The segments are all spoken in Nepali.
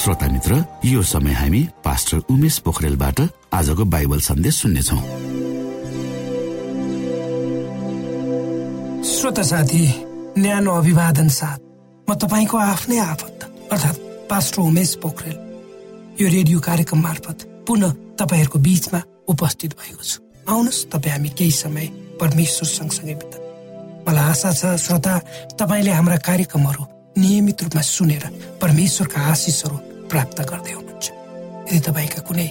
श्रोता मित्र यो समय हामी पास्टर उमेश पोखरेलबाट आजको बाइबल सन्देश सुन्नेछौ। श्रोता साथी न्यानो अभिवादन साथ। म तपाईँको आफ्नै आफत अर्थात् पास्टर उमेश पोखरेल। यो रेडियो कार्यक्रम मार्फत पुनः तपाईँहरूको बीचमा उपस्थित भएको छु। आउनुहोस् तपाईँ हामी केही समय परमेश्वर सँगसँगै बिता। मलाई आशा छ श्रोता तपाईँले हाम्रा कार्यक्रमहरू नियमित रूपमा सुनेर परमेश्वरका आशिषहरू प्राप्त गर्दै हुनुहुन्छ। यदि तपाईँका कुनै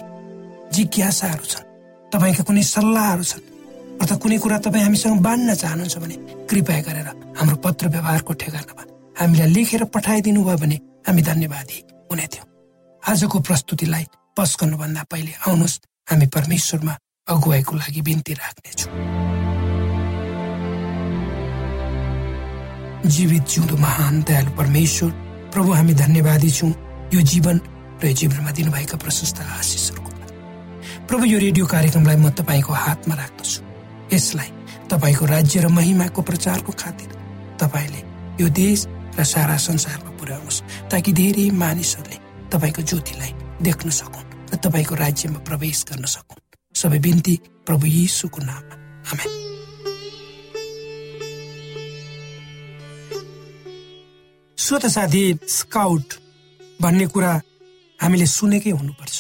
जिज्ञासाहरू छन् तपाईँका कुनै सल्लाहहरू छन् अर्थात् कुनै कुरा तपाईँ हामीसँग बाँड्न चाहनुहुन्छ भने कृपया गरेर हाम्रो पत्र व्यवहारको ठेगानामा हामीलाई लेखेर पठाइदिनु भयो भने हामी धन्यवादी हुने थियौँ। आजको प्रस्तुतिलाई पस गर्नुभन्दा पहिले आउनुहोस् हामी परमेश्वरमा अगुवाईको लागि बिन्ती राख्नेछौँ। जीवित जिउँदो महान दयालु परमेश्वर प्रभु हामी धन्यवादी छौँ। यो जीवन र यो जीवनमा दिनुभएका प्रशस्त आशिषहरूको प्रभु यो रेडियो कार्यक्रमलाई म तपाईँको हातमा राख्दछु। यसलाई तपाईँको राज्य र महिमाको प्रचारको खातिर तपाईँले यो देश र सारा संसारमा पुर्याउनुहोस् ताकि धेरै मानिसहरूले तपाईँको ज्योतिलाई देख्न सकुन् र तपाईँको राज्यमा प्रवेश गर्न सकुन्। सबै बिन्ती प्रभु यीशुको नाममा। आमेन। साथी स्काउट भन्ने कुरा हामीले सुनेकै हुनुपर्छ।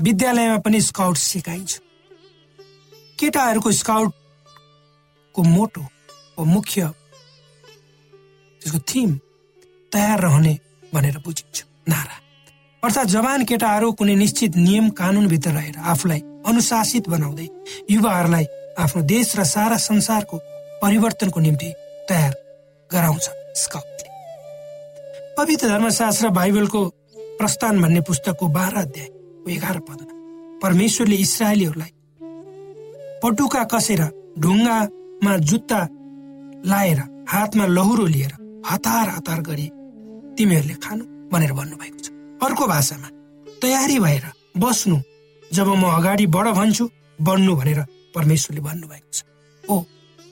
विद्यालयमा पनि स्काउट सिकाइन्छ। केटाहरूको स्काउटको मोटो वा मुख्य त्यसको थिम तयार रहने भनेर बुझिन्छ। नारा। अर्थात् जवान केटाहरू कुनै निश्चित नियम कानुनभित्र रहेर आफूलाई अनुशासित बनाउँदै युवाहरूलाई आफ्नो देश र सारा संसारको परिवर्तनको निम्ति तयार गराउँछ स्काउटले पवित्र धर्मशास्त्र बाइबलको प्रस्थान भन्ने पुस्तकको बाह्र अध्याय एघार पदमा परमेश्वरले इसरायलीहरूलाई पटुका कसेर ढुङ्गामा जुत्ता लाएर हातमा लहुरो लिएर हतार हतार गरी तिमीहरूले खानु भनेर भन्नुभएको छ। अर्को भाषामा तयारी भएर बस्नु जब म अगाडि बढ भन्छु बढ्नु भनेर परमेश्वरले भन्नुभएको छ। ओ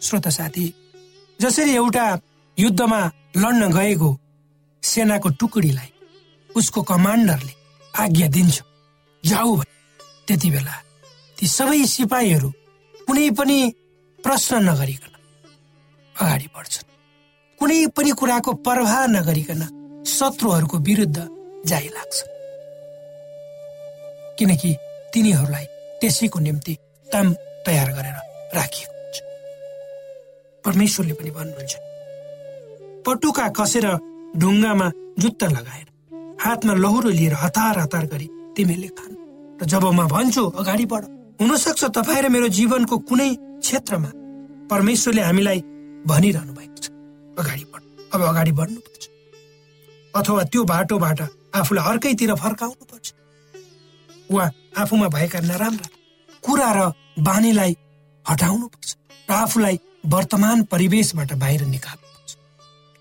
श्रोता साथी जसरी एउटा युद्धमा लड्न गएको सेनाको टुकडीलाई उसको कमान्डरले आज्ञा दिन्छ। जाऊ त्यति बेला ती सबै सिपाहीहरू कुनै पनि प्रश्न नगरिकन अगाडि बढ्छन्। कुनै पनि कुराको प्रवाह नगरिकन शत्रुहरूको विरुद्ध जाइ लाग्छ किनकि तिनीहरूलाई त्यसैको निम्ति काम तयार गरेर राखिएको हुन्छ। परमेश्वरले पनि भन्नुहुन्छ पटुका कसेर ढुङ्गामा जुत्ता लगाएर हातमा लहुरो लिएर हतार हतार गरी तिमीले खानु। र जब म भन्छु अगाडि बढ हुनसक्छ तपाईँ र मेरो जीवनको कुनै क्षेत्रमा? परमेश्वरले हामीलाई भनिरहनु भएको छ अगाडि बढ अब अगाडि बढ्नुपर्छ। अथवा त्यो बाटोबाट आफूलाई अर्कैतिर फर्काउनु पर्छ वा आफूमा भएका नराम्रा कुरा र बानीलाई हटाउनु पर्छ र आफूलाई वर्तमान परिवेशबाट बाहिर निकाल्नु पर्छ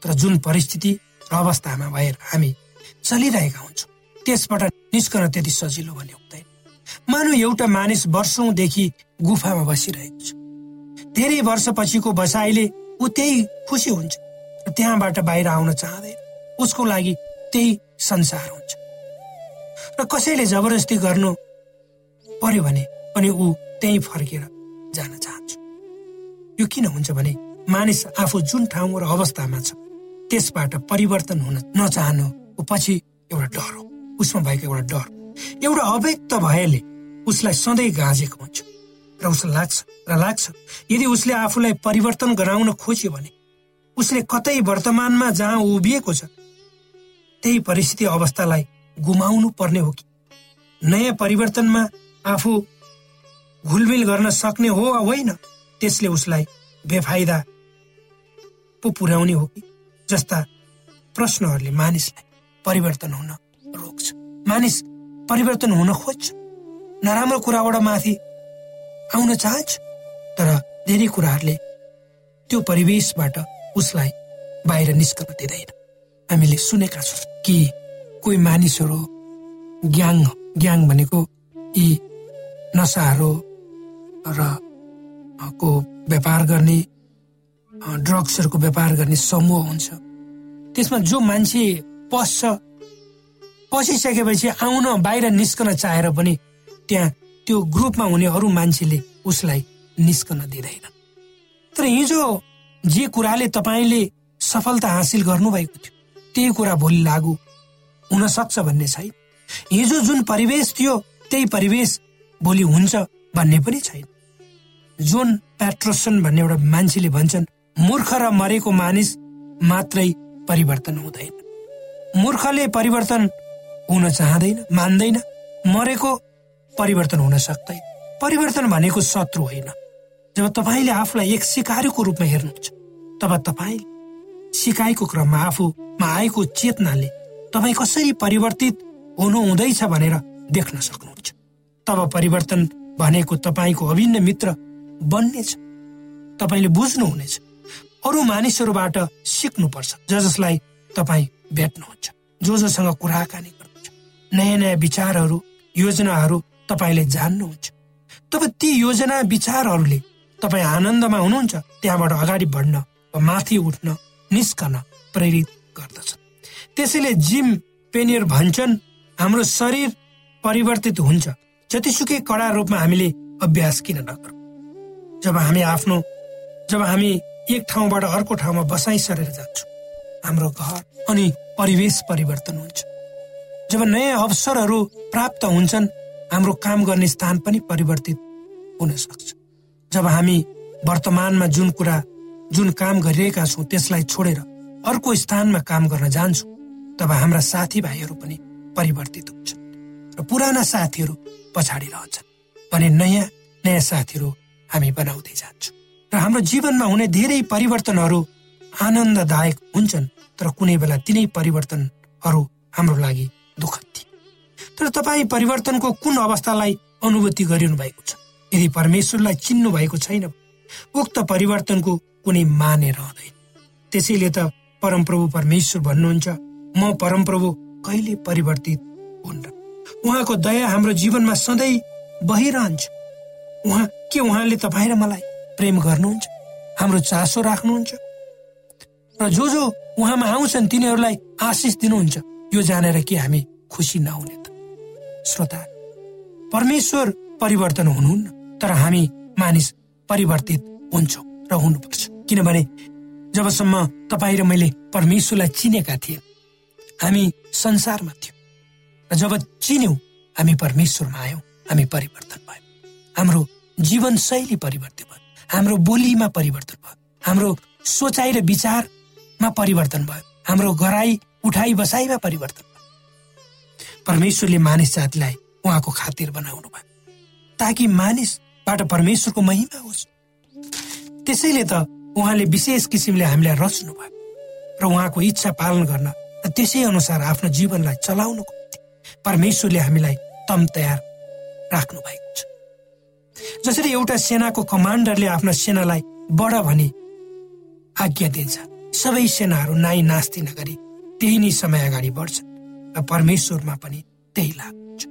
तर जुन परिस्थिति अवस्थामा भएर हामी चलिरहेका हुन्छौँ। त्यसबाट निस्कन त्यति सजिलो भन्ने हुँदैन। मानव एउटा मानिस वर्षौंदेखि गुफामा बसिरहेको छ। धेरै वर्षपछिको बसाइले ऊ त्यही खुसी हुन्छ। त्यहाँबाट बाहिर आउन चाहँदैन। उसको लागि त्यही संसार हुन्छ। र कसैले जबरजस्ती गर्नु पर्यो भने पनि ऊ त्यही फर्केर जान चाहन्छ। यो किन हुन्छ भने मानिस आफू जुन ठाउँ र अवस्थामा छ त्यसबाट परिवर्तन हुन नचाहनु। पछि एउटा डर हो। उसमा भएको एउटा डर। एउटा अव्यक्त भएले उसलाई सधैँ गाँजेको हुन्छ। र उसलाई लाग्छ र लाग्छ यदि उसले आफूलाई परिवर्तन गराउन खोज्यो भने उसले कतै वर्तमानमा जहाँ उभिएको छ त्यही परिस्थिति अवस्थालाई गुमाउनु पर्ने हो कि? नयाँ परिवर्तनमा आफू घुलमिल गर्न सक्ने हो वा होइन त्यसले उसलाई बेफाइदा पो पुर्याउने हो कि? जस्ता प्रश्नहरूले मानिसलाई परिवर्तन हुन रोक्छ। मानिस परिवर्तन हुन खोज्छ। नराम्रो कुराबाट माथि आउन चाहन्छ तर धेरै कुराहरूले त्यो परिवेशबाट उसलाई बाहिर निस्कन दिँदैन। हामीले सुनेका छौँ कि कोही मानिसहरू ग्याङ ग्याङ भनेको यी नसाहरू र को व्यापार गर्ने ड्रग्सहरूको व्यापार गर्ने समूह हुन्छ। त्यसमा जो मान्छे पस्छ पसिसकेपछि आउन बाहिर निस्कन चाहेर पनि त्यहाँ त्यो ग्रुपमा हुने अरू मान्छेले उसलाई निस्कन दिँदैन। तर हिजो जे कुराले तपाईँले सफलता हासिल गर्नुभएको थियो त्यही कुरा भोलि लागू हुन सक्छ भन्ने छैन। हिजो जुन परिवेश थियो त्यही परिवेश भोलि हुन्छ भन्ने पनि छैन। जोन प्याट्रोसन भन्ने एउटा मान्छेले भन्छन् मूर्ख र मरेको मानिस मात्रै परिवर्तन हुँदैन। मूर्खले परिवर्तन हुन चाहँदैन मान्दैन। मरेको परिवर्तन हुन सक्दैन। परिवर्तन भनेको शत्रु होइन। जब तपाईँले आफूलाई एक सिकारीको रूपमा हेर्नुहुन्छ तब तपाईँ सिकाइको क्रममा आफूमा आएको चेतनाले तपाईँ कसरी परिवर्तित हुनु हुँदैछ भनेर देख्न सक्नुहुन्छ। तब परिवर्तन भनेको तपाईँको अभिन्न मित्र बन्नेछ। तपाईँले बुझ्नुहुनेछ। अरू मानिसहरूबाट सिक्नुपर्छ ज जसलाई तपाईँ भेट्नुहुन्छ जो जोसँग कुराकानी गर्नुहुन्छ। नयाँ नयाँ विचारहरू योजनाहरू तपाईँले जान्नुहुन्छ। तब ती योजना विचारहरूले तपाईँ आनन्दमा हुनुहुन्छ त्यहाँबाट अगाडि बढ्न वा माथि उठ्न निस्कन प्रेरित गर्दछ। त्यसैले जिम पेनियर भन्छन् हाम्रो शरीर परिवर्तित हुन्छ। जतिसुकै कडा रूपमा हामीले अभ्यास किन नगरौँ। जब हामी आफ्नो जब हामी एक ठाउँबाट अर्को ठाउँमा बसाइ सरेर जान्छौँ। हाम्रो घर अनि परिवेश परिवर्तन हुन्छ। जब नयाँ अवसरहरू प्राप्त हुन्छन् हाम्रो काम गर्ने स्थान पनि परिवर्तित हुन सक्छ। जब हामी वर्तमानमा जुन कुरा जुन काम गरिरहेका छौँ त्यसलाई छोडेर अर्को स्थानमा काम गर्न जान्छौँ तब हाम्रा साथीभाइहरू पनि परिवर्तित हुन्छन् र पुराना साथीहरू पछाडि रहन्छन्। भने नयाँ नयाँ साथीहरू हामी बनाउँदै जान्छौँ। र हाम्रो जीवनमा हुने धेरै परिवर्तनहरू आनन्ददायक हुन्छन् तर कुनै बेला तिनै परिवर्तनहरू हाम्रो लागि दुःखद थिए। तर तपाईँ परिवर्तनको कुन अवस्थालाई अनुभूति गरिनु भएको छ? यदि परमेश्वरलाई चिन्नु भएको छैन उक्त परिवर्तनको कुनै माने रहँदैन। त्यसैले त परमप्रभु परमेश्वर भन्नुहुन्छ म परमप्रभु कहिले परिवर्तित हुन्न? उहाँको दया हाम्रो जीवनमा सधैँ बहिरहन्छ। उहाँ के उहाँले तपाईँ र मलाई प्रेम गर्नुहुन्छ हाम्रो चासो राख्नुहुन्छ। र जो जो उहाँमा आउँछन् तिनीहरूलाई आशिष दिनुहुन्छ। यो जानेर के हामी खुसी नहुने त। श्रोता परमेश्वर परिवर्तन हुनुहुन्न तर हामी मानिस परिवर्तित हुन्छौँ र हुनुपर्छ। किनभने जबसम्म तपाईँ र मैले परमेश्वरलाई चिनेका थियौँ हामी संसारमा थियौँ। र जब चिन्यौँ हामी परमेश्वरमा आयौँ हामी परिवर्तन भयौँ। हाम्रो जीवनशैली परिवर्तन भयो। हाम्रो बोलीमा परिवर्तन भयो। हाम्रो सोचाइ र विचारमा परिवर्तन भयो। हाम्रो गराई उठाइ बसाइमा परिवर्तन भयो। परमेश्वरले मानिस जातिलाई उहाँको खातिर बनाउनु भयो। ताकि मानिसबाट परमेश्वरको महिमा होस्। त्यसैले त उहाँले विशेष किसिमले हामीलाई रच्नु भयो र उहाँको इच्छा पालन गर्न र त्यसै अनुसार आफ्नो जीवनलाई चलाउनुको परमेश्वरले हामीलाई तम तयार राख्नु भएको छ। जसरी एउटा सेनाको कमान्डरले आफ्नो सेनालाई बढ भनी आज्ञा दिन्छ सबै सेनाहरू नाइ नास्ति नगरी त्यही नै समय अगाडि बढ्छ र परमेश्वरमा पनि त्यही लाग्छ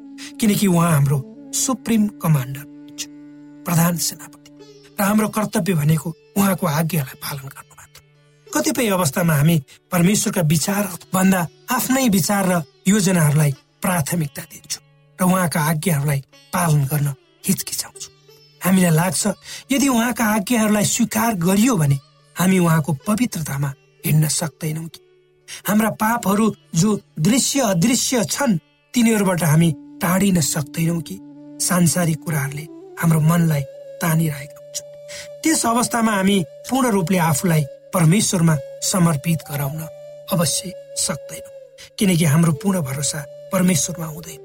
किनकि उहाँ हाम्रो सुप्रिम कमान्डर प्रधान सेनापति र हाम्रो कर्तव्य भनेको उहाँको आज्ञालाई पालन गर्नु मात्र कतिपय अवस्थामा हामी परमेश्वरका विचार भन्दा आफ्नै विचार र योजनाहरूलाई प्राथमिकता दिन्छौँ र उहाँका आज्ञाहरूलाई पालन गर्न हिचकिचाउँछौँ। हामीलाई लाग्छ यदि उहाँका आज्ञाहरूलाई स्वीकार गरियो भने हामी उहाँको पवित्रतामा हिँड्न सक्दैनौँ कि। हाम्रा पापहरू जो दृश्य अदृश्य छन् तिनीहरूबाट हामी टाढिन सक्दैनौँ कि। सांसारिक कुराहरूले हाम्रो मनलाई तानिरहेका हुन्छन्। त्यस अवस्थामा हामी पूर्ण रूपले आफूलाई परमेश्वरमा समर्पित गराउन अवश्य सक्दैनौँ किनकि हाम्रो पूर्ण भरोसा परमेश्वरमा हुँदैन।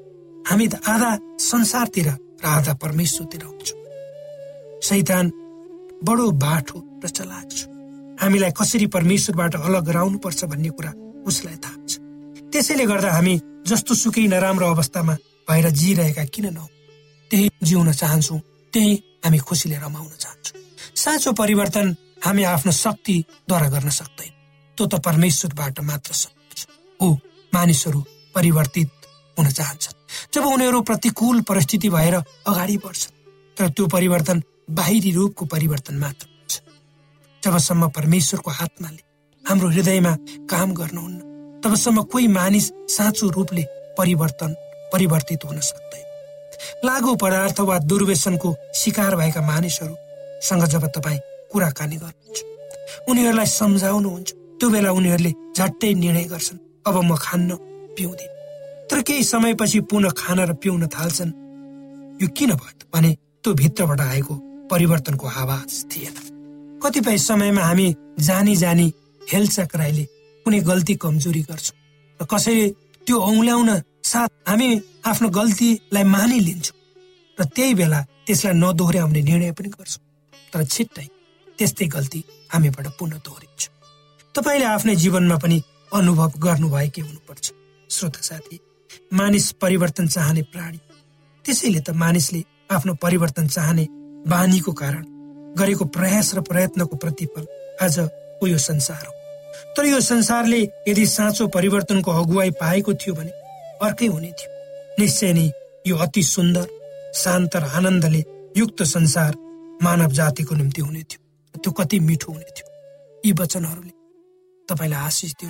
हामी त आधा संसारतिर र आधा परमेश्वरतिर हुन्छौँ। सैतान बडो बाठो र चलाक छ। हामीलाई कसरी परमेश्वरबाट अलग गराउनुपर्छ भन्ने कुरा उसलाई थाहा छ। त्यसैले गर्दा हामी जस्तो सुकै नराम्रो अवस्थामा भएर जिरहेका किन नहौ? त्यही जिउन चाहन्छौँ त्यही हामी खुसीले रमाउन चाहन्छौँ। साँचो परिवर्तन हामी आफ्नो शक्तिद्वारा गर्न सक्दैन। त्यो त परमेश्वरबाट मात्र सक्छ हो मानिसहरू परिवर्तित हुन चाहन्छन्। जब उनीहरू प्रतिकूल परिस्थिति भएर अगाडि बढ्छन् तर त्यो परिवर्तन बाहिरी रूपको परिवर्तन मात्र हुन्छ। जबसम्म परमेश्वरको आत्माले हाम्रो हृदयमा काम गर्नुहुन्न तबसम्म कोही मानिस साँचो रूपले परिवर्तन परिवर्तित हुन सक्दैन। लागु पदार्थ वा दुर्व्यसनको शिकार भएका मानिसहरूसँग जब तपाईँ कुराकानी गर्नुहुन्छ उनीहरूलाई सम्झाउनुहुन्छ त्यो बेला उनीहरूले झट्टै निर्णय गर्छन् अब म खान्न पिउँदिन। तर केही समयपछि पुनः खान र पिउन थाल्छन्। यो किन भयो भने त्यो भित्रबाट आएको परिवर्तनको आवाज थिएन। कतिपय समयमा हामी जानी जानी हेलचक्राइले कुनै गल्ती कमजोरी गर्छौँ र कसैले त्यो औल्याउन साथ हामी आफ्नो गल्तीलाई मानिलिन्छौँ र त्यही बेला त्यसलाई नदोहोऱ्याउने निर्णय पनि गर्छौँ। तर छिट्टै त्यस्तै गल्ती हामीबाट पुनः दोहोरिन्छ। तपाईँले आफ्नै जीवनमा पनि अनुभव गर्नुभएकै हुनुपर्छ। श्रोत साथी मानिस परिवर्तन चाहने प्राणी। त्यसैले त मानिसले आफ्नो परिवर्तन चाहने बानीको कारण गरेको प्रयास र प्रयत्नको प्रतिफल आजको यो संसार हो। तर यो संसारले यदि साँचो परिवर्तनको अगुवाई पाएको थियो भने अर्कै हुने थियो। निश्चय नै यो अति सुन्दर शान्त र आनन्दले युक्त संसार मानव जातिको निम्ति हुने थियो। त्यो कति मिठो हुने थियो। यी वचनहरूले तपाईँलाई आशिष दिउ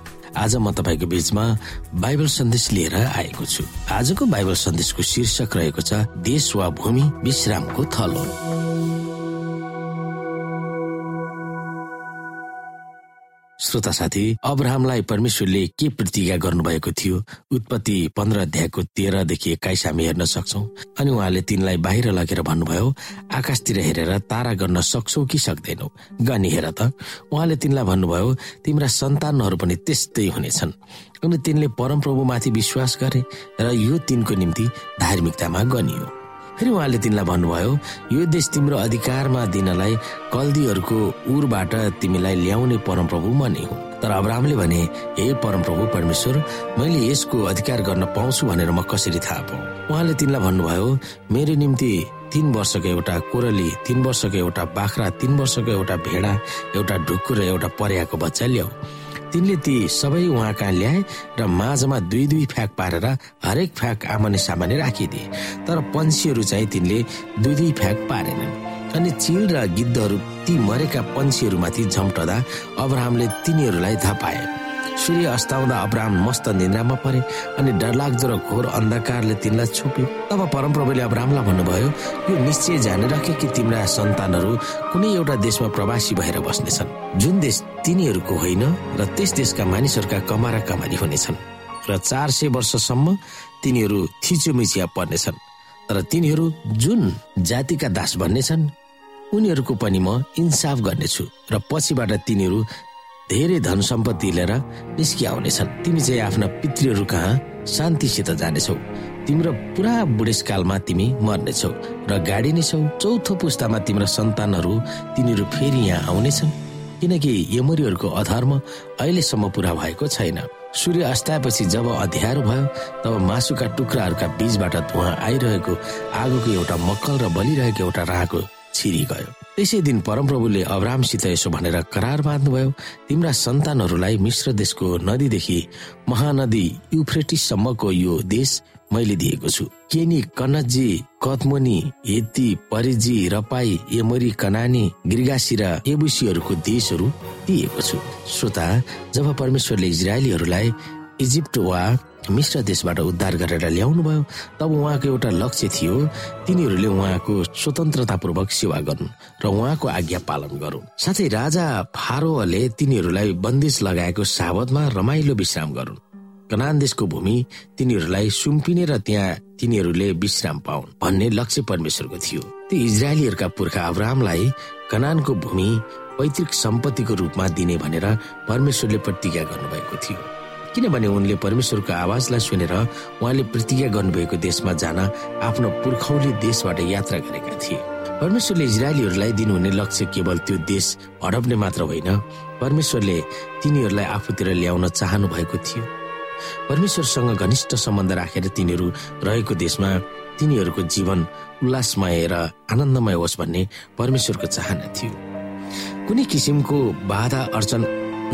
आज म तपाईँको बीचमा बाइबल सन्देश लिएर आएको छु। आजको बाइबल सन्देशको शीर्षक रहेको छ देश वा भूमि विश्रामको थलो श्रोता साथी अब्राहमलाई परमेश्वरले के प्रतिज्ञा गर्नुभएको थियो? उत्पत्ति पन्ध्र अध्यायको तेह्रदेखि एक्काइस हामी हेर्न सक्छौ। अनि उहाँले तिनलाई बाहिर लगेर भन्नुभयो आकाशतिर हेरेर तारा गर्न सक्छौ कि सक्दैनौ? गनी हेर त। उहाँले तिनलाई भन्नुभयो तिम्रा सन्तानहरू पनि त्यस्तै हुनेछन्। अनि तिनले परमप्रभुमाथि विश्वास गरे र यो तिनको निम्ति धार्मिकतामा गनियो। फेरि उहाँले तिमीलाई भन्नुभयो यो देश तिम्रो अधिकारमा दिनलाई कल्दीहरूको उरबाट तिमीलाई ल्याउने परमप्रभु म नै हो। तर अब्राहमले भने हे परमप्रभु परमेश्वर मैले यसको अधिकार गर्न पाउँछु भनेर म कसरी थाहा पाऊ? उहाँले तिमीलाई भन्नुभयो मेरो निम्ति तीन वर्षको एउटा कोरली तीन वर्षको एउटा बाख्रा तीन वर्षको एउटा भेडा एउटा ढुकुर र एउटा पर्याको बच्चा ल्याऊ। तिनले ती सबै उहाँ कहाँ ल्याए र माझमा दुई दुई फ्याक पारेर हरेक फ्याक आमाने सामाने राखिदिए। तर पन्छीहरू चाहिँ तिनले दुई दुई फ्याक पारेनन्। अनि चिल र गिद्धहरू ती मरेका पन्छीहरूमाथि झम्टदा अब्राहमले तिनीहरूलाई थाहा पाए सूर्य अस्ताउँदा अपराम मस्त निन्द्रामा परे अनि डरलाग्दो र घोर अन्धकारले तिनलाई छोप्यो। तब परमप्रभुले अब्रामलाई भन्नुभयो यो निश्चय जाने राखे कि तिम्रा सन्तानहरू कुनै एउटा देशमा प्रवासी भएर बस्नेछन्। जुन देश तिनीहरूको होइन र त्यस देशका मानिसहरूका कमारा कमारी हुनेछन् र चार सय वर्षसम्म तिनीहरू थिचोमिचिया पर्नेछन्। तर तिनीहरू जुन जातिका दास भन्नेछन् उनीहरूको पनि म इन्साफ गर्नेछु र पछिबाट तिनीहरू धेरै धन सम्पत्ति लिएर निस्किआउनेछन् तिमी चाहिँ आफ्ना पितृहरू कहाँ? शान्तिसित जानेछौ। तिम्रो पुरा बुढेसकालमा तिमी मर्नेछौ र गाडी नै चौथो पुस्तामा तिम्रो सन्तानहरू तिनीहरू फेरि यहाँ आउनेछन्। किनकि यमरीहरूको अधर्म अहिलेसम्म पुरा भएको छैन। सूर्य अस्ताएपछि जब अध्यारो भयो तब मासुका टुक्राहरूका बीचबाट धुवा आइरहेको आगोको एउटा मक्कल र बलिरहेको एउटा राहको छिरी गयो। त्यसै दिन परमप्रभुले अब्रामसित यसो भनेर करार बाँध्नुभयो तिम्रा सन्तानहरूलाई मिश्र देशको नदीदेखि महानदी युफ्रेटिसम्मको यो देश मैले दिएको छु। केनी कनजी कतमोनी हेती परिजी रपाई एमरी कनानी गिर्गासी र एबुसीहरूको देशहरू दिएको छु। श्रोता जब परमेश्वरले इजरायलीहरूलाई इजिप्ट वा मिश्र देशबाट उद्धार गरेर ल्याउनु भयो तब उहाँको एउटा लक्ष्य थियो तिनीहरूले उहाँको स्वतन्त्रतापूर्वक सेवा गरून् र उहाँको आज्ञा पालन गरून्। साथै राजा फारोले तिनीहरूलाई बन्दिस लगाएको साबतमा रमाइलो विश्राम गरून्। कनान देशको भूमि तिनीहरूलाई सुम्पिने र त्यहाँ तिनीहरूले विश्राम पाउन् भन्ने लक्ष्य परमेश्वरको थियो। ती इजरायलीहरूका पुर्खा अब्राहमलाई कनानको भूमि पैतृक सम्पत्तिको रूपमा दिने भनेर परमेश्वरले प्रतिज्ञा गर्नुभएको थियो। किनभने उनले परमेश्वरको आवाजलाई सुनेर उहाँले प्रतिज्ञा गर्नुभएको देशमा जान आफ्नो पुर्खौली देशबाट यात्रा गरेका थिए। परमेश्वरले इजरायलीहरूलाई दिनुहुने लक्ष्य केवल त्यो देश हडप्ने मात्र होइन परमेश्वरले तिनीहरूलाई आफूतिर ल्याउन चाहनु भएको थियो। परमेश्वरसँग घनिष्ठ सम्बन्ध राखेर तिनीहरू रहेको देशमा तिनीहरूको जीवन उल्लासमय र आनन्दमय होस् भन्ने परमेश्वरको चाहना थियो। कुनै किसिमको बाधा अर्चन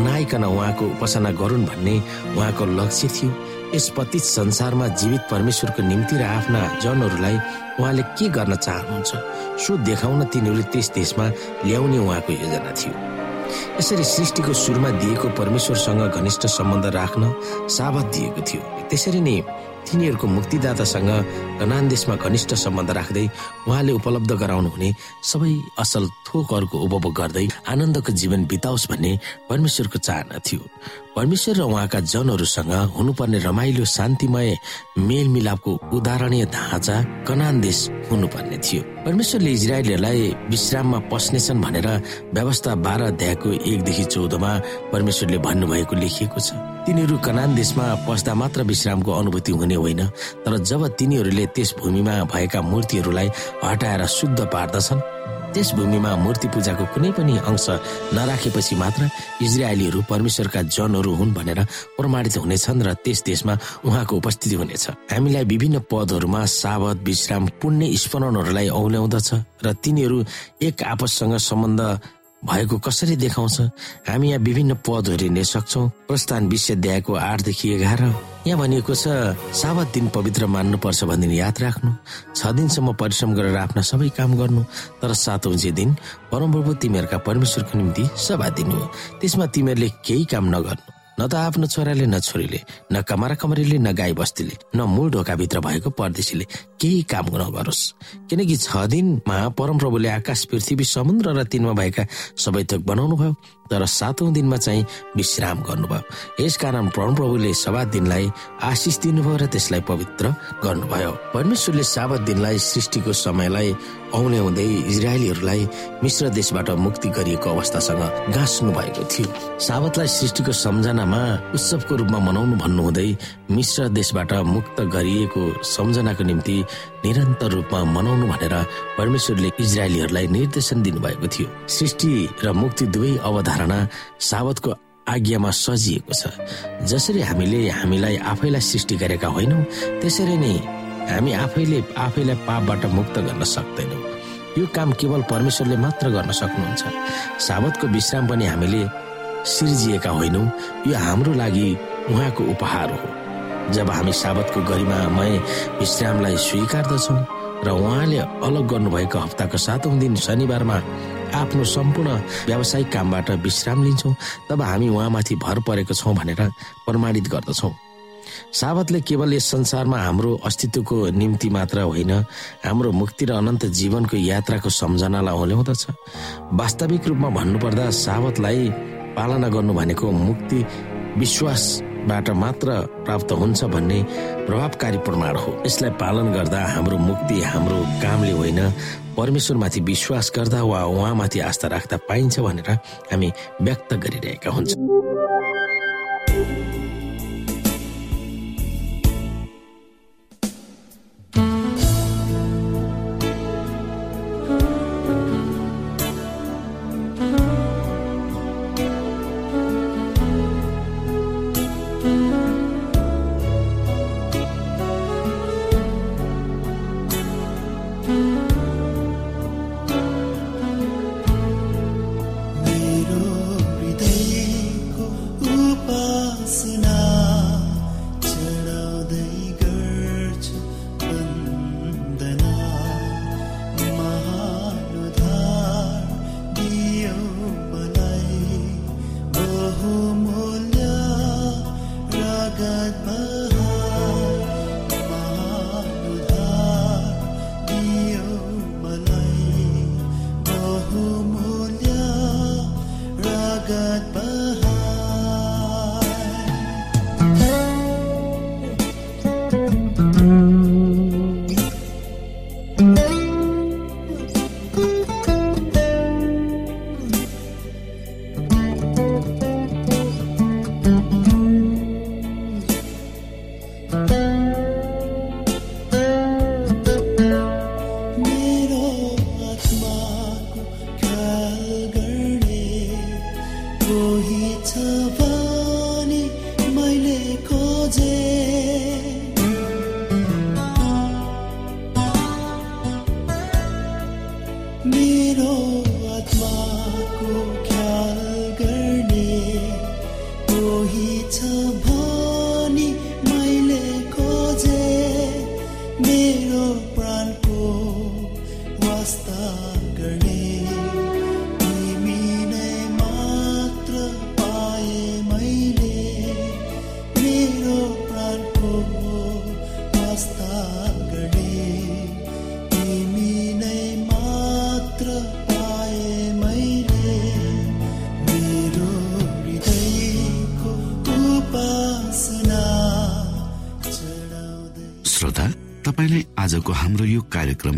नआइकन उहाँको उपासना गरून् भन्ने उहाँको लक्ष्य थियो। यस पतित संसारमा जीवित परमेश्वरको निम्ति र आफ्ना जनहरूलाई उहाँले के गर्न चाहनुहुन्छ सो देखाउन तिनीहरूले त्यस देशमा ल्याउने उहाँको योजना थियो। यसरी सृष्टिको सुरुमा दिएको परमेश्वरसँग घनिष्ठ सम्बन्ध राख्न साबत दिएको थियो। त्यसरी नै तिनीहरूको मुक्तिदातासँग कनान देशमा घनिष्ठ सम्बन्ध राख्दै उहाँले उपलब्ध गराउनु हुने सबै असल थोकहरूको उपभोग गर्दै आनन्दको जीवन बिताओस् भन्ने परमेश्वरको चाहना थियो। परमेश्वर र उहाँका जनहरूसँग हुनुपर्ने रमाइलो शान्तिमय मेलमिलापको उदाहरणीय ढाँचा कनान देश हुनुपर्ने थियो। परमेश्वरले इजरायलीहरूलाई विश्राममा पस्नेछन् भनेर व्यवस्था बाह्र अध्यायको एकदेखि चौधमा परमेश्वरले भन्नुभएको लेखिएको छ। तिनीहरू कनान देशमा पस्दा मात्र विश्रामको अनुभूति हुने होइन तर जब तिनीहरूले त्यस भूमिमा भएका मूर्तिहरूलाई हटाएर शुद्ध पार्दछन् त्यस भूमिमा मूर्ति पूजाको कुनै पनि अंश नराखेपछि मात्र इजरायलीहरू परमेश्वरका जनहरू हुन् भनेर प्रमाणित हुनेछन् र त्यस देशमा उहाँको उपस्थिति हुनेछ। हामीलाई विभिन्न पदहरूमा सावध विश्राम पुण्य स्मरणहरूलाई औल्याउँदछ र तिनीहरू एक आपससँग सम्बन्ध भएको कसरी देखाउँछ? हामी यहाँ विभिन्न पदहरू हेर्न सक्छौ। प्रस्थान विश्व अध्यायको आठदेखि एघार। यहाँ भनिएको छ साबत दिन पवित्र मान्नुपर्छ भन्ने याद राख्नु। छ दिनसम्म परिश्रम गरेर आफ्ना सबै काम गर्नु तर सातौँ जे दिन परमप्रभु तिमीहरूका परमेश्वरको निम्ति सभा दिनु। त्यसमा तिमीहरूले केही काम नगर्नु। न त आफ्नो छोराले न छोरीले न कमारा कमरीले न गाई बस्तीले न मूल ढोकाभित्र भएको परदेशीले केही काम नगरोस्। किनकि छ दिनमा परमप्रभुले आकाश पृथ्वी समुद्र र तिनमा भएका सबै थोक बनाउनु भयो तर सातौं दिनमा चाहिँ विश्राम गर्नुभयो। यसकारण परमप्रभुले सभा दिनलाई आशिष दिनुभयो र त्यसलाई पवित्र गर्नुभयो। परमेश्वरले साबत दिनलाई सृष्टिको समयलाई औल्याउँदै इजरायलीहरूलाई मिश्र देशबाट मुक्ति गरिएको अवस्थासँग गाँच्नु भएको थियो। साबतलाई सृष्टिको सम्झनामा उत्सवको रूपमा मनाउनु भन्नुहुँदै मिश्र देशबाट मुक्त गरिएको सम्झनाको निम्ति निरन्तर रूपमा मनाउनु भनेर परमेश्वरले इजरायलीहरूलाई निर्देशन दिनुभएको थियो। सृष्टि र मुक्ति दुवै अवधारणा साबतको आज्ञामा सजिएको छ। जसरी हामीले हामीलाई आफैलाई सृष्टि गरेका होइनौँ त्यसरी नै हामी आफैले आफैलाई पापबाट मुक्त गर्न सक्दैनौँ। यो काम केवल परमेश्वरले मात्र गर्न सक्नुहुन्छ। साबतको विश्राम पनि हामीले सिर्जिएका होइनौँ। यो हाम्रो लागि उहाँको उपहार हो। जब हामी साबतको गरिमामय विश्रामलाई स्वीकार्दछौँ र उहाँले अलग गर्नुभएको हप्ताको सातौँ दिन शनिबारमा आफ्नो सम्पूर्ण व्यावसायिक कामबाट विश्राम लिन्छौँ तब हामी उहाँमाथि भर परेको छौँ भनेर प्रमाणित गर्दछौँ। साबतले केवल यस संसारमा हाम्रो अस्तित्वको निम्ति मात्र होइन हाम्रो मुक्ति र अनन्त जीवनको यात्राको सम्झनालाई ओल्याउँदछ वास्तविक रूपमा भन्नुपर्दा साबतलाई पालना गर्नु भनेको मुक्ति विश्वास बाट मात्र प्राप्त हुन्छ भन्ने प्रभावकारी प्रमाण हो। यसलाई पालन गर्दा हाम्रो मुक्ति हाम्रो कामले होइन परमेश्वरमाथि विश्वास गर्दा वा उहाँमाथि आस्था राख्दा पाइन्छ भनेर हामी व्यक्त गरिरहेका हुन्छौँ।